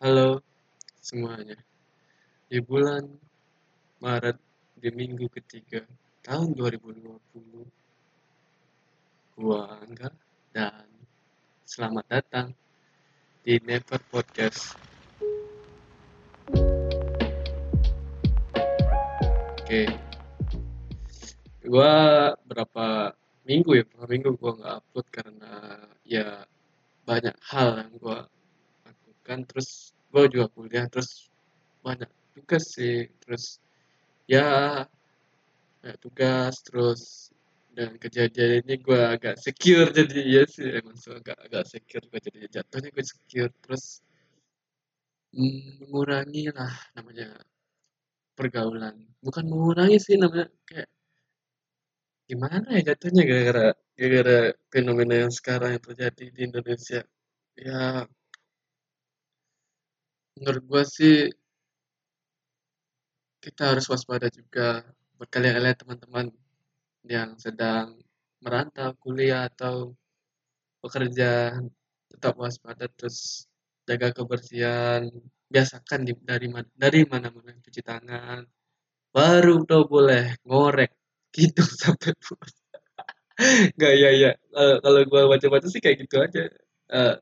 Halo semuanya. Di bulan Maret di minggu ketiga tahun 2020 gua Angga dan selamat datang di Never Podcast. Oke. Gua berapa minggu ya? Berapa minggu gua nggak upload karena ya banyak hal yang gua lakukan terus gua juga kuliah terus banyak tugas sih terus ya banyak tugas terus dan kejadian ini gue agak secure jadi ya sih emang so, agak agak secure gue jadi jatuhnya gue secure terus mengurangi lah namanya pergaulan. Bukan mengurangi sih namanya kayak gimana ya jatuhnya gara-gara gara-gara fenomena yang sekarang yang terjadi di Indonesia. Ya menurut gue sih kita harus waspada juga buat kalian-kalian teman-teman yang sedang merantau kuliah atau bekerja tetap waspada terus jaga kebersihan biasakan di, dari dari mana-mana cuci tangan baru udah boleh ngorek gitu sampai puas. Nggak ya ya kalau gue baca-baca sih kayak gitu aja. Uh,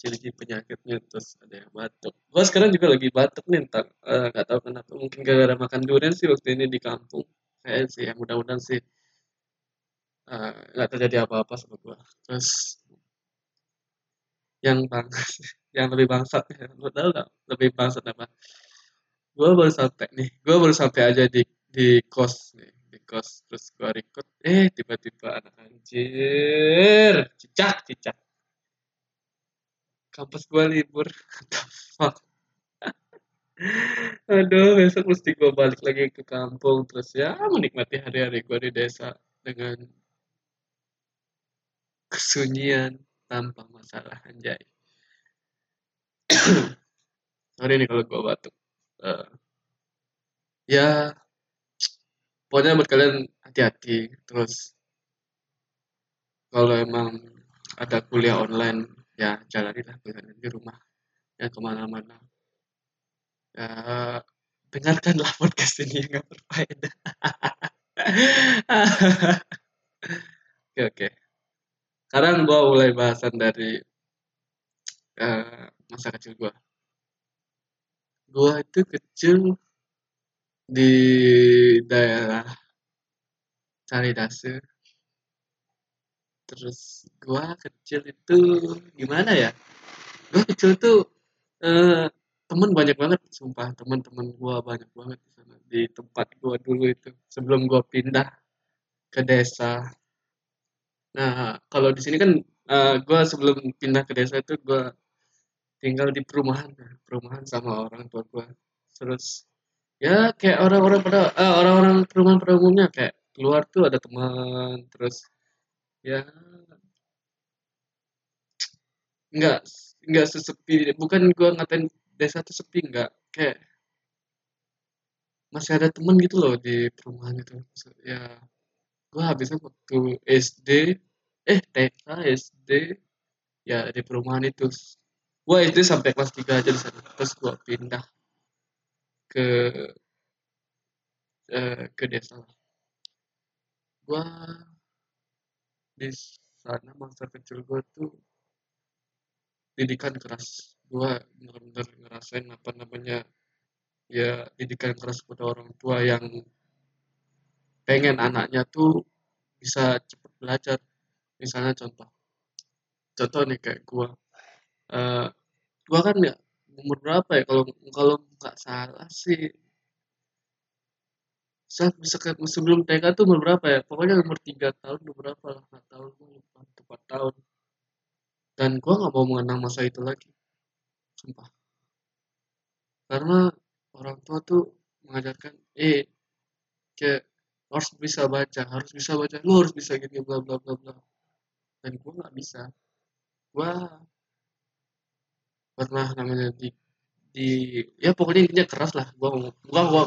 ciri penyakitnya terus ada yang batuk. Gue sekarang juga lagi batuk nih entar uh, nggak tahu kenapa. Mungkin gara-gara makan durian sih waktu ini di kampung. Kayak sih ya mudah-mudahan sih nggak uh, terjadi apa-apa sama gue terus yang bang yang lebih bangsat ya lo tau gak lebih bangsat apa? Gue baru sampai nih gue baru sampai aja di di kos nih di kos. Terus gue record eh tiba-tiba anak anjir cicak cicak kampus gue libur. Aduh besok mesti gue balik lagi ke kampung. Terus ya menikmati hari-hari gue di desa dengan kesunyian tanpa masalah anjay. Sorry nih kalau gue batuk. Uh, ya pokoknya buat kalian hati-hati. Terus kalau emang ada kuliah online ya jalanilah kuliah di rumah. Ya ke mana-mana. Ya dengarkanlah podcast ini yang gak berfaedah. Oke oke. Sekarang gue mulai bahasan dari uh, masa kecil gue gue itu kecil di daerah Caridase terus gua kecil itu gimana ya? Gua kecil tuh eh, temen banyak banget sumpah teman-teman gua banyak banget di sana di tempat gua dulu itu sebelum gua pindah ke desa. Nah kalau di sini kan uh, gua sebelum pindah ke desa itu gua tinggal di perumahan perumahan sama orang tua gua. Terus ya kayak orang-orang pada uh, orang-orang perumahan pada umumnya kayak keluar tuh ada teman terus ya. Nggak nggak sesepi bukan gua ngatain desa tuh sepi nggak. Kayak masih ada temen gitu loh di perumahan itu. Ya gua habisnya waktu SD eh TK SD ya di perumahan itu. Gua SD sampai kelas 3 aja di sana terus gua pindah ke eh, ke desa. Gua di sana masa kecil gue tuh didikan keras. Gue bener-bener ngerasain apa namanya ya didikan keras pada orang tua yang pengen anaknya tuh bisa cepet belajar. Misalnya contoh contoh nih kayak gue uh, gue kan ya umur berapa ya? Kalau kalau nggak salah sih ke sebelum TK tuh umur berapa ya? Pokoknya umur tiga tahun berapa lah nggak tahu lupa empat tahun. Dan gue nggak mau mengenang masa itu lagi sumpah. Karena orang tua tuh mengajarkan eh kayak harus bisa baca harus bisa baca lu harus bisa gini bla bla bla bla. Dan gue nggak bisa. Gue pernah namanya di di ya pokoknya intinya keras lah gue gua gua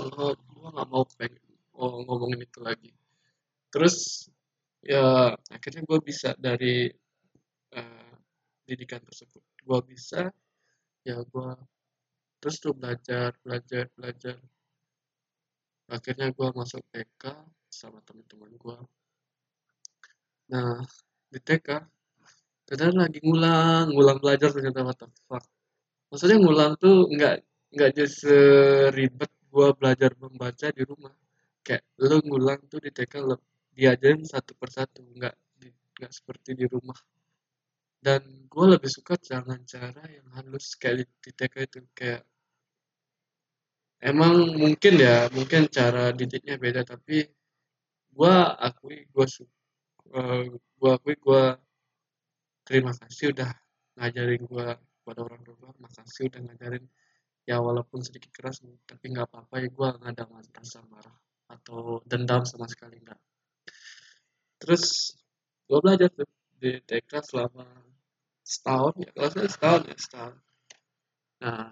gua nggak mau pengen oh, ngomongin itu lagi. Terus ya akhirnya gue bisa dari uh, didikan tersebut. Gue bisa ya gue terus tuh belajar belajar belajar. Akhirnya gue masuk TK sama teman-teman gue nah di TK ternyata lagi ngulang ngulang belajar ternyata what the maksudnya ngulang tuh nggak nggak jadi seribet gue belajar membaca di rumah kayak lo ngulang tuh di TK lo diajarin satu persatu nggak nggak seperti di rumah. Dan gue lebih suka jangan cara yang halus kayak di TK itu kayak emang mungkin ya mungkin cara didiknya beda tapi gue akui gue uh, gue akui gue terima kasih udah ngajarin gue pada orang tua makasih udah ngajarin. Ya walaupun sedikit keras tapi nggak apa-apa ya gue nggak ada rasa marah atau dendam sama sekali nggak terus gue belajar tuh di TK selama setahun ya kalau saya setahun ya setahun. Nah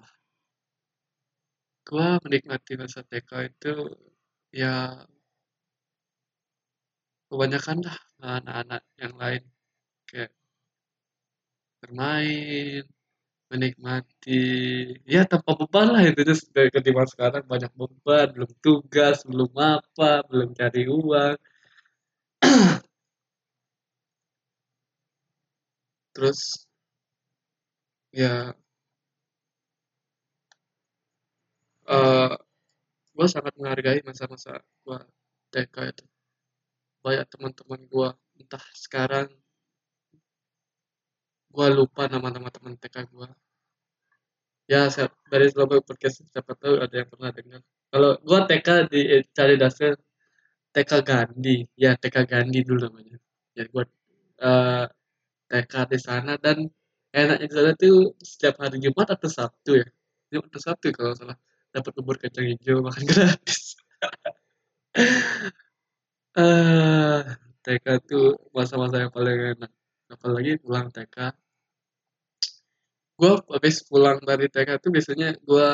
gue menikmati masa TK itu ya kebanyakan lah anak-anak yang lain. Kayak bermain menikmati ya tanpa beban lah itu. Dari ketimbang sekarang banyak beban belum tugas belum apa belum cari uang. Terus ya uh, eh, gue sangat menghargai masa-masa gue TK itu. Banyak teman-teman gue entah sekarang gue lupa nama-nama teman TK gue ya dari selama podcast siapa tahu ada yang pernah dengar. Kalau gue TK di eh, cari dasar TK Gandhi. Ya TK Gandhi dulu namanya. Ya gue uh, TK di sana dan enaknya di sana tuh setiap hari Jumat atau Sabtu ya? Jumat atau Sabtu kalau salah. Dapat bubur kacang hijau makan gratis. Uh, eh, TK tuh masa-masa yang paling enak. Apalagi pulang TK gue habis pulang dari TK tuh biasanya gue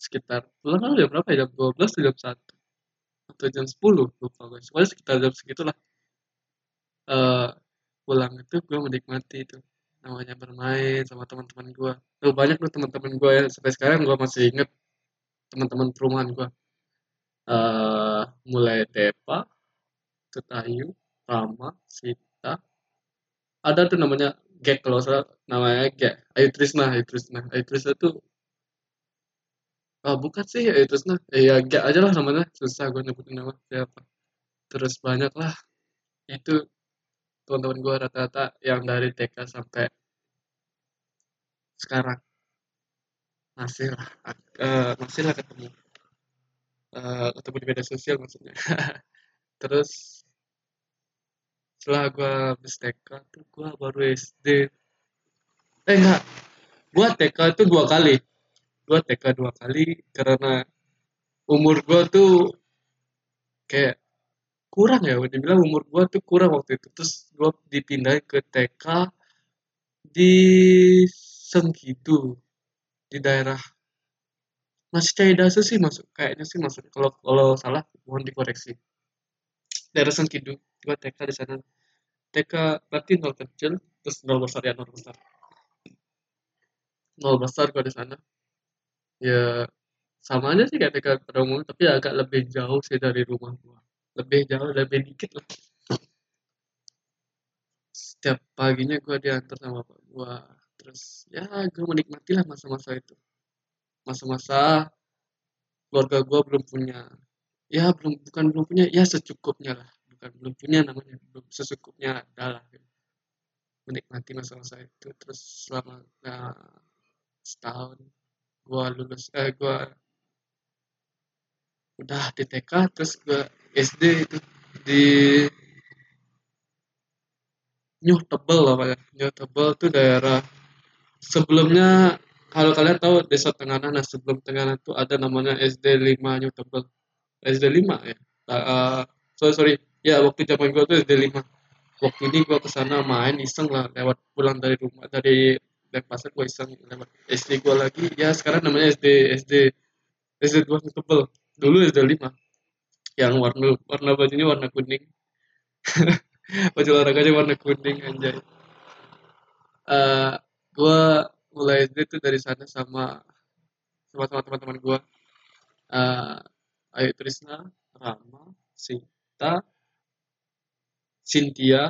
sekitar pulang kan jam berapa ya jam 12 atau jam 1 atau jam 10 lupa gue soalnya sekitar jam segitulah uh, pulang itu gue menikmati itu namanya bermain sama teman-teman gue tuh banyak tuh teman-teman gue ya sampai sekarang gue masih inget teman-teman perumahan gue uh, mulai Depa Tetayu Rama Sita. Ada tuh namanya Gek kalau salah namanya Gek Ayu Trisna Ayu Trisna Ayu Trisna tuh Oh, bukan sih Ayu Trisna eh, ya Gek aja lah namanya. Susah gue nyebutin nama siapa. Terus banyak lah. Itu teman-teman gue rata-rata yang dari TK sampai sekarang. Masih lah uh, masih lah ketemu. Uh, ketemu di media sosial maksudnya. Terus setelah gue habis TK tuh gue baru SD eh enggak. Gue TK itu dua kali. Gue TK dua kali karena umur gue tuh kayak kurang ya dibilang umur gue tuh kurang waktu itu. Terus gue dipindahin ke TK di Sengkidu di daerah masih cari dasar sih masuk kayaknya sih masuk. Kalau kalau salah mohon dikoreksi daerah Sengkidu gue TK di sana. TK berarti nol kecil terus nol besar ya nol besar. Nol besar gue di sana. Ya sama aja sih kayak TK pada umumnya tapi agak lebih jauh sih dari rumah gue lebih jauh lebih dikit lah. Setiap paginya gue diantar sama bapak gue terus ya gue menikmati lah masa-masa itu. Masa-masa keluarga gue belum punya ya belum bukan belum punya ya secukupnya lah. Bukan belum punya namanya belum secukupnya adalah gitu. menikmati masa-masa itu. Terus selama nah, setahun gue lulus eh gue udah di TK terus gue SD itu di New Tebel apa ya. New Tebel itu daerah sebelumnya kalau kalian tahu desa Tenganan nah sebelum Tenganan itu ada namanya SD 5 New Tebel SD 5 ya. Uh, sorry sorry. Ya waktu zaman gue tuh SD 5 waktu ini gue ke sana main iseng lah lewat pulang dari rumah dari pasar gue iseng lewat SD gue lagi. Ya sekarang namanya SD SD SD 2 New Tebel. Dulu SD 5 yang warna warna bajunya warna kuning. Baju olahraganya warna kuning anjay. Uh, eh, gue mulai SD tuh dari sana sama sama sama teman-teman gue uh, Ayu Trisna Rama Sinta Cynthia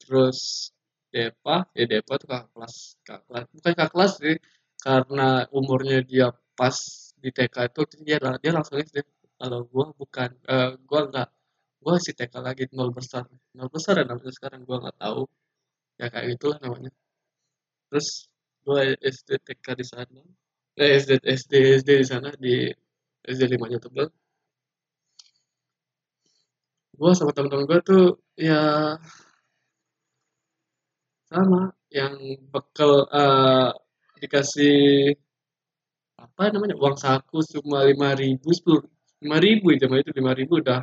terus Depa. Ya Depa tuh kakak kelas kakak kelas. Bukan kakak kelas sih karena umurnya dia pas di TK itu dia dia langsung SD kalau gue bukan uh, gue nggak gue si TK lagi nol besar. Nol besar ya namanya sekarang gue nggak tahu. Ya kayak gitulah namanya. Terus gue SD TK di sana. Eh SD SD SD di sana di SD lima tebel gue sama temen-temen gue tuh ya sama. Yang bekal uh, dikasih apa namanya uang saku cuma lima ribu sepuluh lima ribu zaman itu lima ribu udah.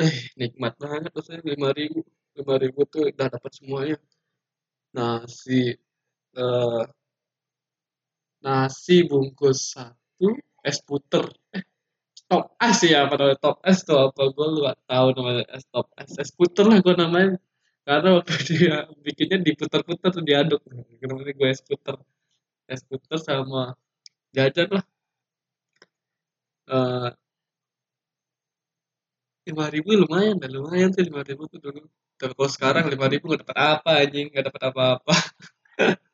Eh nikmat banget rasanya lima ribu lima ribu tuh udah dapat semuanya. Nasi uh, nasi bungkus satu es puter. Eh top es ya apa namanya? Top es tuh apa? Gue gak tahu namanya es top es es puter lah gue namanya karena waktu dia bikinnya diputer-puter tuh diaduk. Namanya gue es puter? Es puter sama jajan lah. Uh, lima ribu lumayan dan lumayan sih lima ribu tuh dulu. Tapi kalau sekarang lima ribu nggak dapat apa anjing? Nggak dapat apa-apa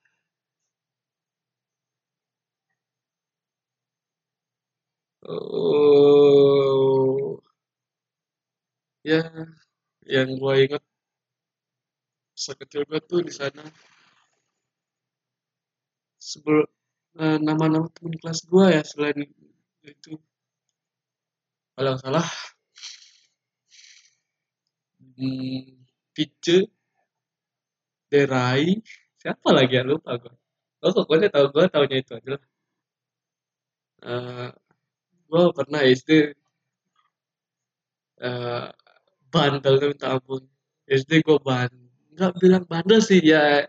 oh ya yang gue inget sekecil gue tuh di sana. Sebelum uh, nama-nama teman kelas gue ya selain itu. Kalau salah hmm, Pice Derai siapa lagi ya? Lupa gue oh pokoknya tahu gue tahunya itu aja lah. Uh, gue pernah SD uh, bandel tuh minta ampun. SD gue bandel nggak bilang bandel sih ya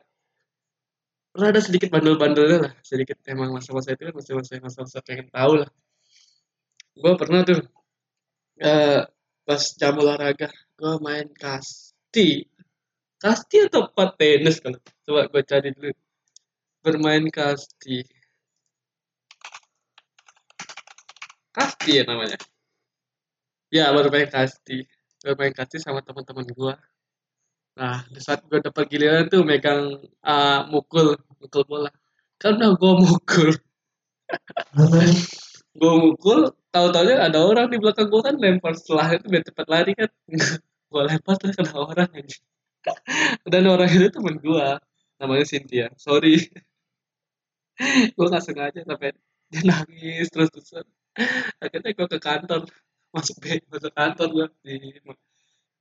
ada sedikit bandel-bandelnya lah sedikit emang masa-masa itu kan masa-masa masa-masa pengen tahu lah. Gue pernah tuh uh, pas jam olahraga gue main kasti. Kasti atau empat tenis kalau coba gue cari dulu. Bermain kasti kasti ya namanya. Ya bermain kasti. Bermain kasti sama teman-teman gue nah di saat gue dapat giliran tuh megang uh, mukul mukul bola. Karena gue mukul. Gue mukul tahu taunya ada orang di belakang gue kan lempar setelah itu biar cepat lari kan. Gue lempar terus kena orang. Aja dan orang itu temen gue namanya Cynthia. Sorry. Gue gak sengaja sampai dia nangis terus terusan akhirnya gue ke kantor masuk be masuk kantor gue di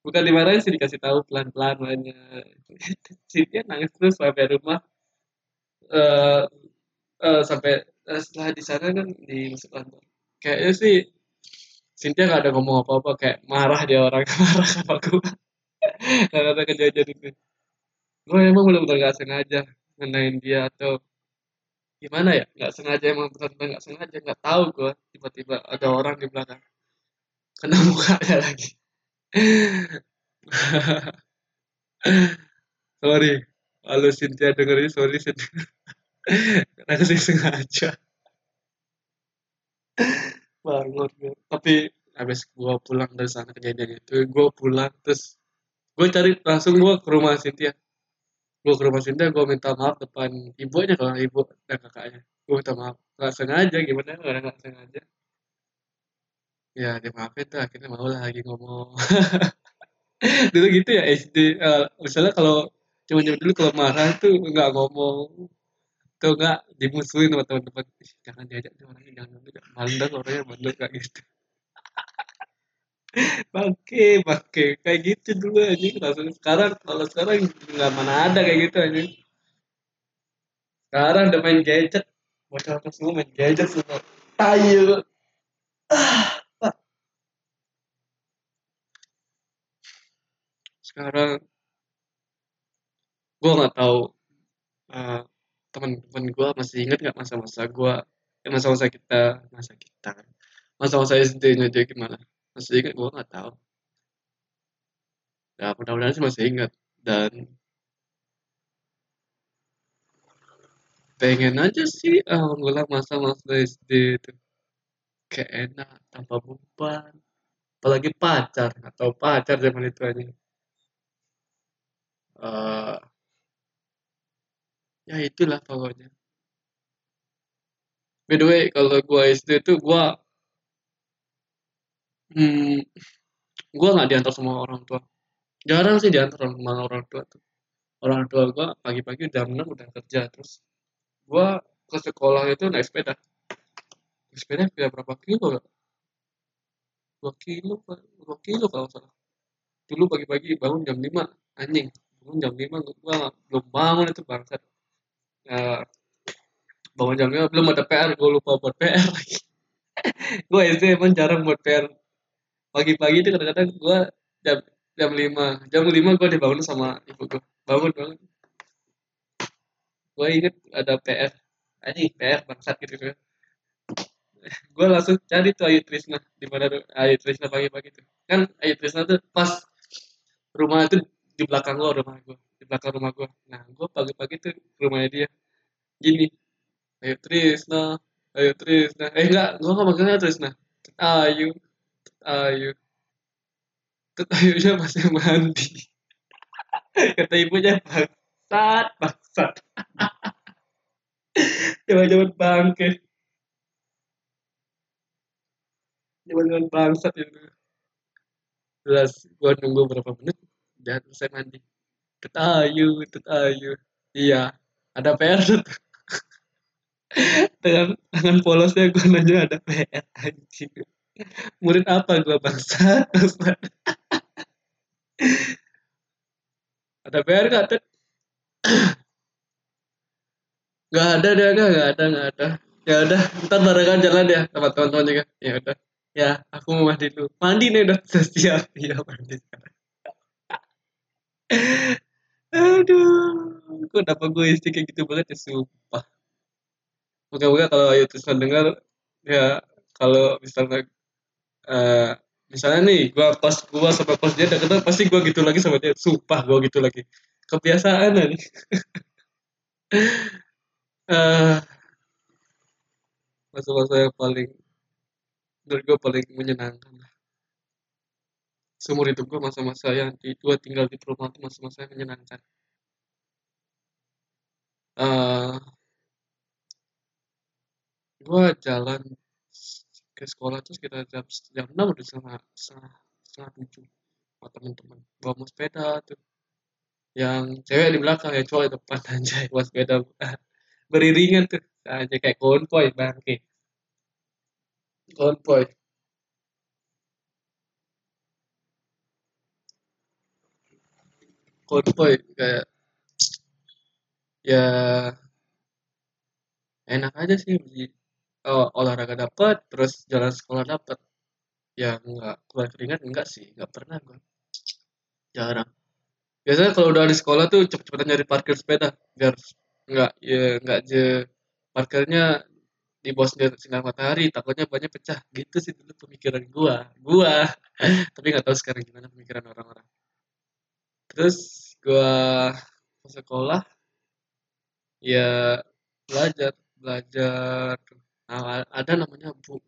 bukan dimarahin sih dikasih tahu pelan pelan mainnya Cynthia nangis terus sampai rumah. Uh, uh, sampai uh, setelah di sana kan di masuk kantor. Kayaknya sih Cynthia gak ada ngomong apa-apa kayak marah dia orang marah sama gue karena kejadian itu. Gue emang benar-benar gak sengaja ngenain dia atau gimana ya? Nggak sengaja emang benar-benar nggak sengaja nggak tahu gue tiba-tiba ada orang di belakang. Kena mukanya lagi? Sorry. Halo Cynthia. Dengerin sorry Cynthia. Karena sih sengaja. Banget tapi habis gue pulang dari sana kejadian itu gue pulang terus gue cari langsung gue ke rumah Cynthia gue ke rumah Cynthia gue minta maaf depan ibunya kalau ibu dan kakaknya. Gue minta maaf. Nggak sengaja gimana? Nggak nggak sengaja. Ya dia maafin tuh akhirnya mau lah lagi ngomong. Dulu gitu ya SD uh, eh, misalnya kalau cuma dulu kalau marah tuh nggak ngomong. Tuh nggak dimusuhin sama teman-teman. Jangan diajak nih orangnya jangan juga bandel orangnya bandel kayak gitu bangke bangke. Kayak gitu dulu aja langsung sekarang kalau sekarang nggak mana ada kayak gitu aja sekarang udah main gadget. Bocah-bocah semua main gadget semua. Tayo sekarang gue nggak tahu uh, teman-teman gue masih inget nggak masa-masa gue ya masa-masa kita masa kita masa-masa SD-nya dia gimana masih inget gue nggak tahu. Ya mudah-mudahan sih masih ingat. Dan pengen aja sih alhamdulillah masa-masa SD itu kayak enak tanpa beban. Apalagi pacar atau pacar zaman itu aja. Uh, ya itulah pokoknya. By the way kalau gua SD itu gua hmm, gua nggak diantar sama orang tua. Jarang sih diantar sama orang tua tuh. Orang tua gua pagi-pagi jam enam udah kerja terus gua ke sekolah itu naik sepeda. Naik sepeda berapa kilo ya? dua kilo dua kilo kalau salah. Dulu pagi-pagi bangun jam lima anjing. Bangun jam lima gua belum bangun itu bangsat. Ya, bangun jam lima belum ada PR gue lupa buat PR lagi. Gue SD emang jarang buat PR pagi-pagi itu kadang-kadang gue jam jam lima. Jam lima gue dibangun sama ibu gue bangun bangun. Gue inget ada PR anjing PR bangsat gitu kan. Gue langsung cari tuh Ayu Trisna. Di mana Ayu Trisna pagi-pagi tuh. Kan Ayu Trisna tuh pas rumah itu di belakang gue rumah gue di belakang rumah gue nah gue pagi-pagi tuh rumahnya dia. Gini Ayu Trisna Ayu Trisna. Eh enggak gue gak manggilnya Trisna. Ayu Ayu Tut Ayunya masih mandi kata ibunya bangsat bangsat Jaman-jaman bangke. Jaman-jaman bangsat itu. Jelas gua nunggu berapa menit dan selesai mandi. Tetayu, tetayu. Iya, ada PR tuh. dengan tangan polosnya gue nanya ada PR anjing. Murid apa gue bangsat? ada PR gak? Gak ada deh, gak, gak ada, gak ada. Ya udah, ntar barengan jalan ya sama teman-teman juga. Ya udah. Ya, aku mau mandi dulu. Mandi nih udah siap. Iya, mandi Aduh, kok dapat gue istri kayak gitu banget ya, sumpah. Moga-moga kalau Ayu terus mendengar, ya kalau misalnya uh, misalnya nih gue pas gue sama pas dia kenal pasti gue gitu lagi sama dia. Sumpah gue gitu lagi. Kebiasaan nih uh, masa-masa yang paling menurut gue paling menyenangkan lah. Seumur hidup gue masa-masa yang di gue tinggal di perumahan itu masa-masa yang menyenangkan. Uh, gue jalan ke sekolah tuh sekitar jam jam enam udah setengah setengah tujuh sama teman-teman bawa mau sepeda tuh. Yang cewek di belakang ya cowok di depan aja bawa sepeda. Beriringan tuh aja kayak konvoy bangke konvoy. Konvoy kayak. Ya enak aja sih oh, olahraga dapat terus jalan sekolah dapat ya enggak keluar keringat enggak sih enggak pernah gue jarang biasanya kalau udah di sekolah tuh cepet-cepetan nyari parkir sepeda biar Enggak, ya enggak je parkirnya di bawah sinar, matahari, takutnya banyak pecah. Gitu sih dulu pemikiran gua. Gua. Tapi nggak tahu sekarang gimana pemikiran orang-orang. Terus gua sekolah ya belajar, belajar. Nah, ada namanya Bu.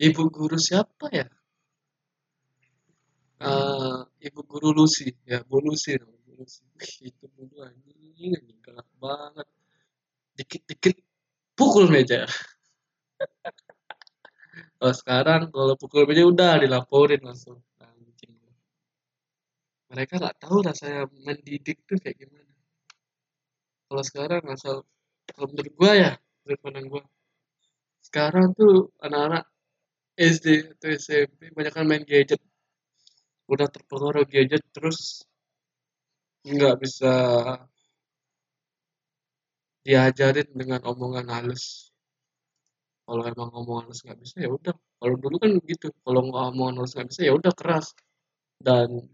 Ibu guru siapa ya? Uh, Ibu guru Lucy, ya Bu Lucy. Bu Lucy. Itu dulu anjing, anjing galak banget dikit-dikit pukul meja kalau sekarang kalau pukul meja udah dilaporin langsung anjing mereka nggak tahu rasanya mendidik tuh kayak gimana kalau sekarang asal kalau menurut gua ya menurut pandang gua sekarang tuh anak-anak SD atau SMP banyak kan main gadget. Udah terpengaruh gadget terus nggak bisa diajarin dengan omongan halus. Kalau emang ngomong halus nggak bisa ya udah. Kalau dulu kan gitu kalau omongan halus nggak bisa ya udah keras. Dan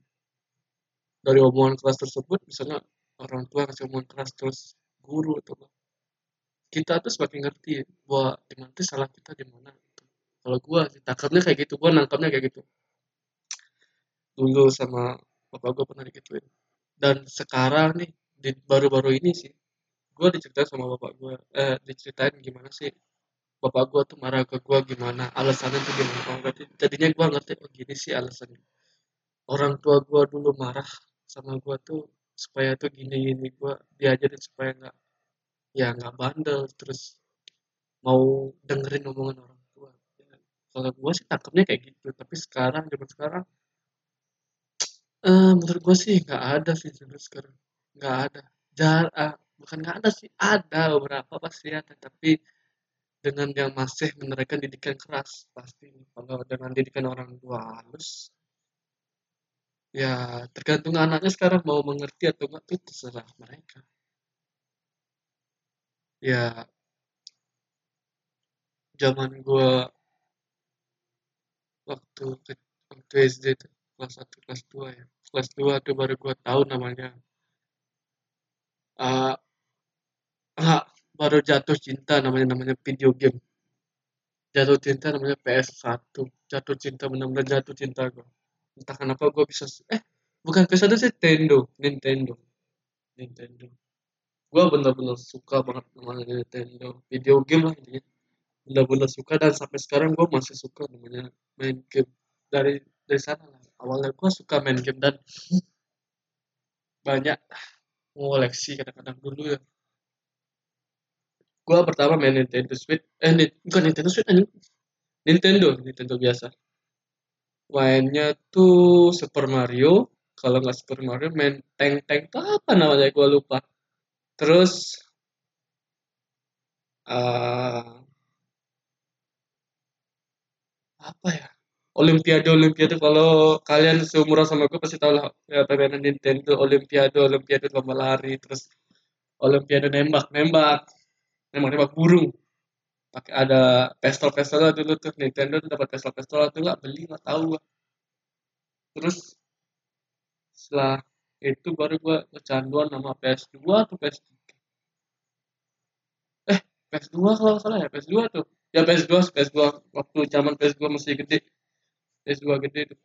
dari omongan keras tersebut misalnya orang tua kasih omongan keras terus guru atau kita tuh semakin ngerti bahwa di mana tuh salah kita di mana kalau gua tangkapnya kayak gitu gua nangkapnya kayak gitu. Dulu sama bapak gua pernah digituin. Dan sekarang nih di baru-baru ini sih gue diceritain sama bapak gue eh diceritain gimana sih bapak gue tuh marah ke gue gimana alasannya tuh gimana oh, berarti jadinya gue ngerti oh gini sih alasannya. Orang tua gue dulu marah sama gue tuh supaya tuh gini gini gue diajarin supaya nggak ya nggak bandel terus mau dengerin omongan orang tua. Ya, kalau gue sih tangkapnya kayak gitu tapi sekarang zaman sekarang eh menurut gue sih nggak ada sih zaman sekarang. Nggak ada. Jar ah, bukan nggak ada sih ada beberapa pasti ada tapi dengan yang masih menerapkan didikan keras pasti. Kalau dengan didikan orang tua halus ya tergantung anaknya sekarang mau mengerti atau enggak itu terserah mereka ya zaman gua waktu waktu SD kelas 1 kelas 2 ya. Kelas 2 tuh baru gua tahu namanya uh, uh, baru jatuh cinta namanya namanya video game. Jatuh cinta namanya PS1 jatuh cinta benar-benar jatuh cinta gua. Entah kenapa gua bisa eh bukan PS1 sih Nintendo. Nintendo. Nintendo gua benar-benar suka banget namanya Nintendo. Video game lah intinya. Benar-benar suka dan sampai sekarang gue masih suka namanya main game dari dari sana lah. Awalnya gue suka main game dan banyak ngoleksi kadang-kadang dulu ya. Gue pertama main Nintendo Switch eh bukan Nintendo Switch aja Nintendo Nintendo biasa. Mainnya tuh Super Mario. Kalau nggak Super Mario main tank tank tuh apa namanya? Gue lupa terus uh, apa ya? Olimpiade Olimpiade kalau kalian seumuran sama gue pasti tahu lah ya permainan Nintendo Olimpiade Olimpiade lomba lari terus Olimpiade nembak nembak nembak nembak burung. Pakai ada pistol pistol dulu tuh Nintendo dapat pistol pistol tuh nggak beli nggak tahu terus setelah itu baru gua kecanduan nama PS2 atau PS3 eh PS2 kalau salah ya PS2 tuh ya PS2 PS2 waktu zaman PS2 masih gede PS2 gede itu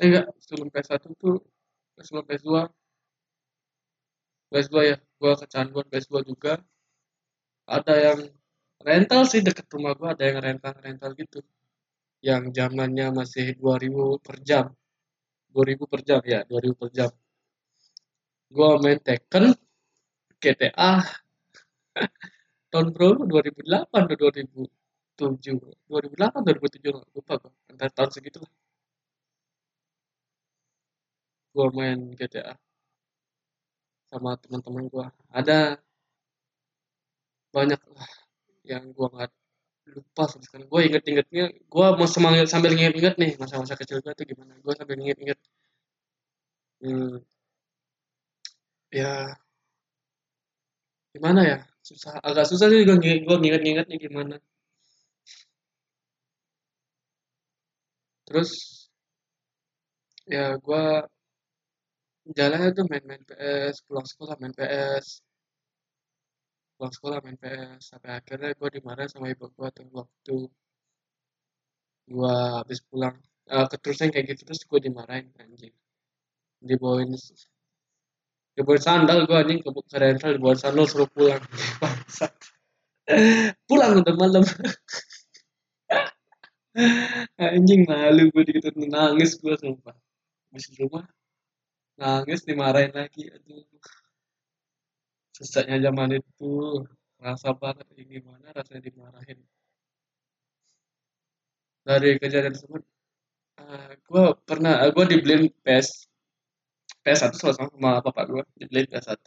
eh enggak sebelum PS1 tuh sebelum PS2 PS2 ya gua kecanduan PS2 juga ada yang rental sih deket rumah gua ada yang rental rental gitu yang zamannya masih 2000 per jam 2000 per jam ya 2000 per jam. Gua main Tekken GTA tahun berapa 2008 atau 2007 2008 2007 lupa gue antara tahun segitu lah gue main GTA sama teman-teman gue ada banyak lah yang gue nggak lupa sama sekali gue inget-ingetnya gue mau semangat sambil inget-inget nih masa-masa kecil gue tuh gimana. Gue sambil inget-inget hmm, ya. Gimana ya? Susah agak susah sih gue gue nginget-ngingetnya gimana. Terus ya gue jalan tuh main-main PS pulang sekolah main PS pulang sekolah main PS sampai akhirnya gue dimarahin sama ibu gue tuh waktu gue habis pulang. Uh, keterusan kayak gitu terus gue dimarahin anjing. Dibawain dibawain sandal gue anjing. Ke, ke rental dibawain sandal suruh pulang. Pulang udah malam. Anjing malu gue dikit nangis gue sumpah. Di rumah nangis dimarahin lagi. Aduh sesaknya zaman itu rasa banget ini gimana rasanya dimarahin. Dari kejadian tersebut uh, gue pernah uh, gue dibeliin PS PS1 sama sama bapak gue dibeliin PS1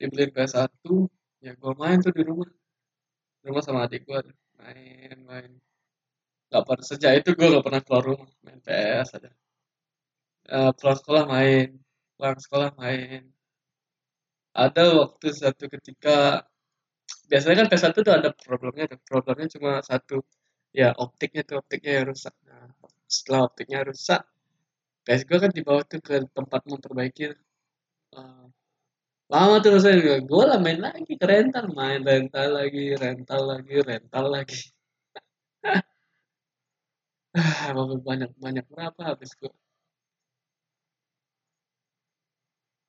dibeliin PS1 ya gue main tuh di rumah. Rumah sama adik gue main main. Gak pernah sejak itu gue gak pernah keluar rumah main PS aja uh, pulang sekolah main pulang sekolah main ada waktu satu ketika biasanya kan PS1 tuh ada problemnya tuh. Problemnya cuma satu. Ya optiknya tuh optiknya yang rusak. Nah, setelah optiknya rusak PS gue kan dibawa tuh ke tempat memperbaiki uh, lama tuh rasanya. Gue lah main lagi ke rental main rental lagi rental lagi rental lagi. Ah banyak banyak berapa habis gue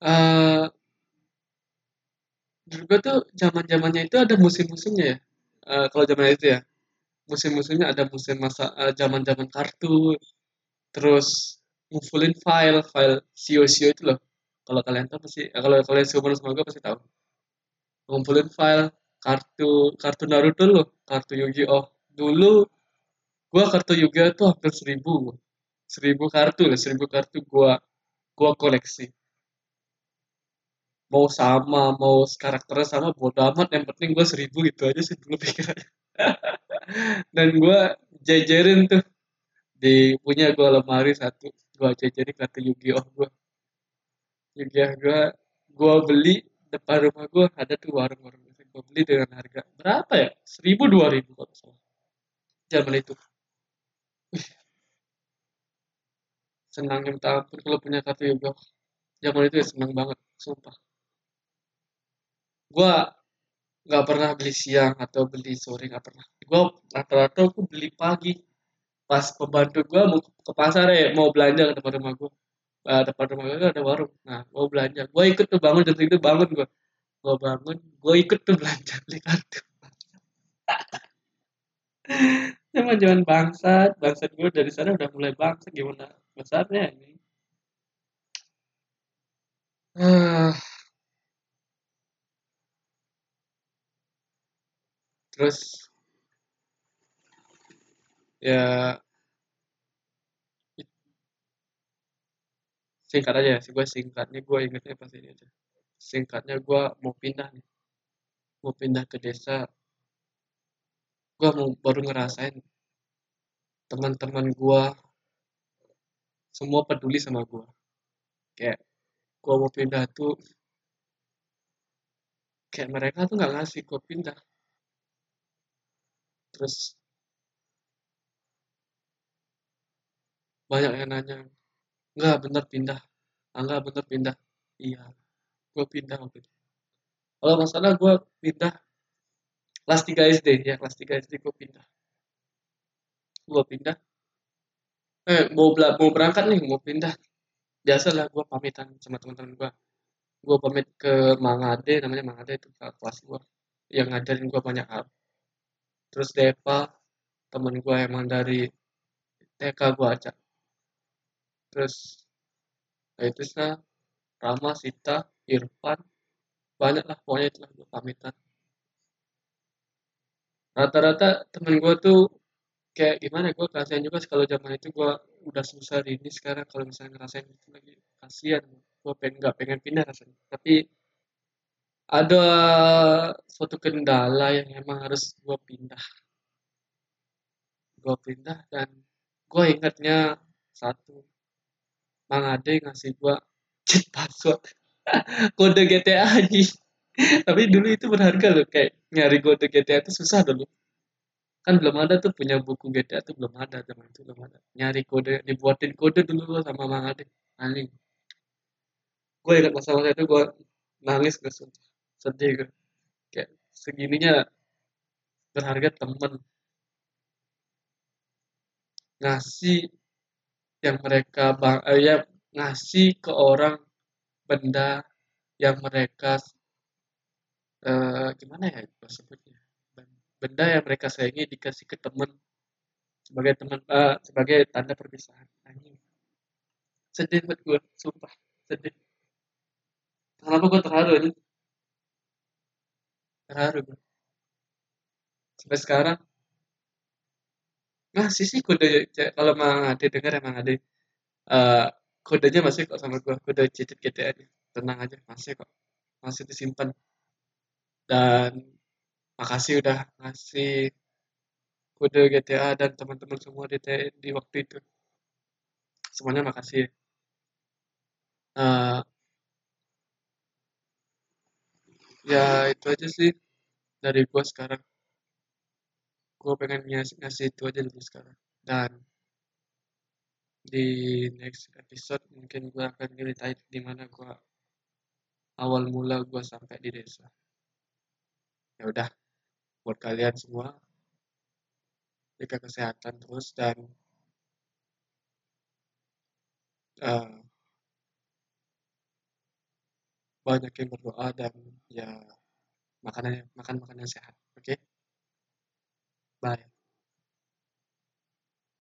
uh, Gue tuh zaman-zamannya itu ada musim-musimnya ya. Eh, kalau zaman itu ya, musim-musimnya ada musim masa eh, zaman-zaman kartu, terus ngumpulin file, file sio-sio itu loh. Kalau kalian tahu pasti, eh, kalau kalian seumuran sama gue pasti tahu. Ngumpulin file kartu kartu Naruto loh, kartu Yu-Gi-Oh. Dulu gua kartu Yu-Gi-Oh tuh hampir seribu, seribu kartu lah, seribu kartu gua gua koleksi. Mau sama, mau karakternya sama, bodo amat. Yang penting gua seribu gitu aja sih dulu pikirannya. Dan gua jajarin tuh. Di punya gua lemari satu, gua jajarin kartu Yu-Gi-Oh! gua. Yu-Gi-Oh! gua gua beli depan rumah gua ada tuh warung-warung. Gue beli dengan harga berapa ya? Seribu dua ribu kalau salah. Zaman itu. Senangnya minta ampun kalau punya kartu yoga zaman itu ya senang banget sumpah gue nggak pernah beli siang atau beli sore nggak pernah. Gue rata-rata aku beli pagi. Pas pembantu gue mau ke pasar ya mau belanja ke depan rumah gue uh, depan rumah gue ada warung. Nah mau belanja. Gue ikut tuh bangun jam itu bangun gue gue bangun gue ikut tuh belanja beli kartu. Zaman zaman bangsat, bangsat gue dari sana udah mulai bangsat gimana besarnya ini. Ah, terus ya singkat aja sih gue singkatnya gue ingetnya pas ini aja. Singkatnya gue mau pindah nih. Mau pindah ke desa. Gue mau baru ngerasain teman-teman gue semua peduli sama gue. Kayak gue mau pindah tuh kayak mereka tuh nggak ngasih gue pindah terus banyak yang nanya nggak bener pindah. Ah, nggak bener pindah. Iya gue pindah waktu itu. Kalau masalah gue pindah kelas 3 SD ya kelas 3 SD gue pindah. Gue pindah. Eh mau mau berangkat nih mau pindah. Biasalah gue pamitan sama teman-teman gue gue pamit ke Mangade namanya Mangade itu kelas gue yang ngajarin gue banyak hal terus Deva temen gue emang dari TK gue ajak. Terus ya itu sih Rama Sita Irfan banyak lah pokoknya itulah gue pamitan. Rata-rata temen gue tuh kayak gimana gue kasihan juga kalau zaman itu gue udah susah ini sekarang kalau misalnya ngerasain itu lagi. Kasihan gue pengen nggak pengen pindah rasanya. Tapi ada suatu kendala yang emang harus gue pindah. Gue pindah dan gue ingatnya satu Mang Ade ngasih gue cheat password. Kode GTA aja tapi dulu itu berharga loh kayak nyari kode GTA itu susah dulu. Kan belum ada tuh punya buku GTA tuh belum ada zaman itu belum ada. Nyari kode dibuatin kode dulu sama Mang Ade. Anjing. Gue ingat masa-masa itu gue nangis gue sedih gue kayak segininya berharga temen. Ngasih yang mereka bang eh, ya ngasih ke orang benda yang mereka uh, gimana ya sebutnya? Benda yang mereka sayangi dikasih ke teman sebagai teman uh, sebagai tanda perpisahan. Anjing. Sedih buat gue sumpah sedih. Kenapa gue terharu ini terharu sampai sekarang. Ngasih sih kode kalau emang ada dengar emang ada. Uh, kodenya masih kok sama gue kode cicit GTA nya tenang aja masih kok. Masih disimpan. Dan makasih udah ngasih kode GTA dan teman-teman semua di, di waktu itu. Semuanya makasih. Uh, ya itu aja sih dari gue sekarang. Gue pengen ngasih, ngasih itu aja dulu sekarang. Dan di next episode mungkin gue akan ceritain di mana gue awal mula gue sampai di desa. Ya udah buat kalian semua jaga kesehatan terus dan uh, banyak yang berdoa dan ya makanan makan makanan sehat oke okay? bye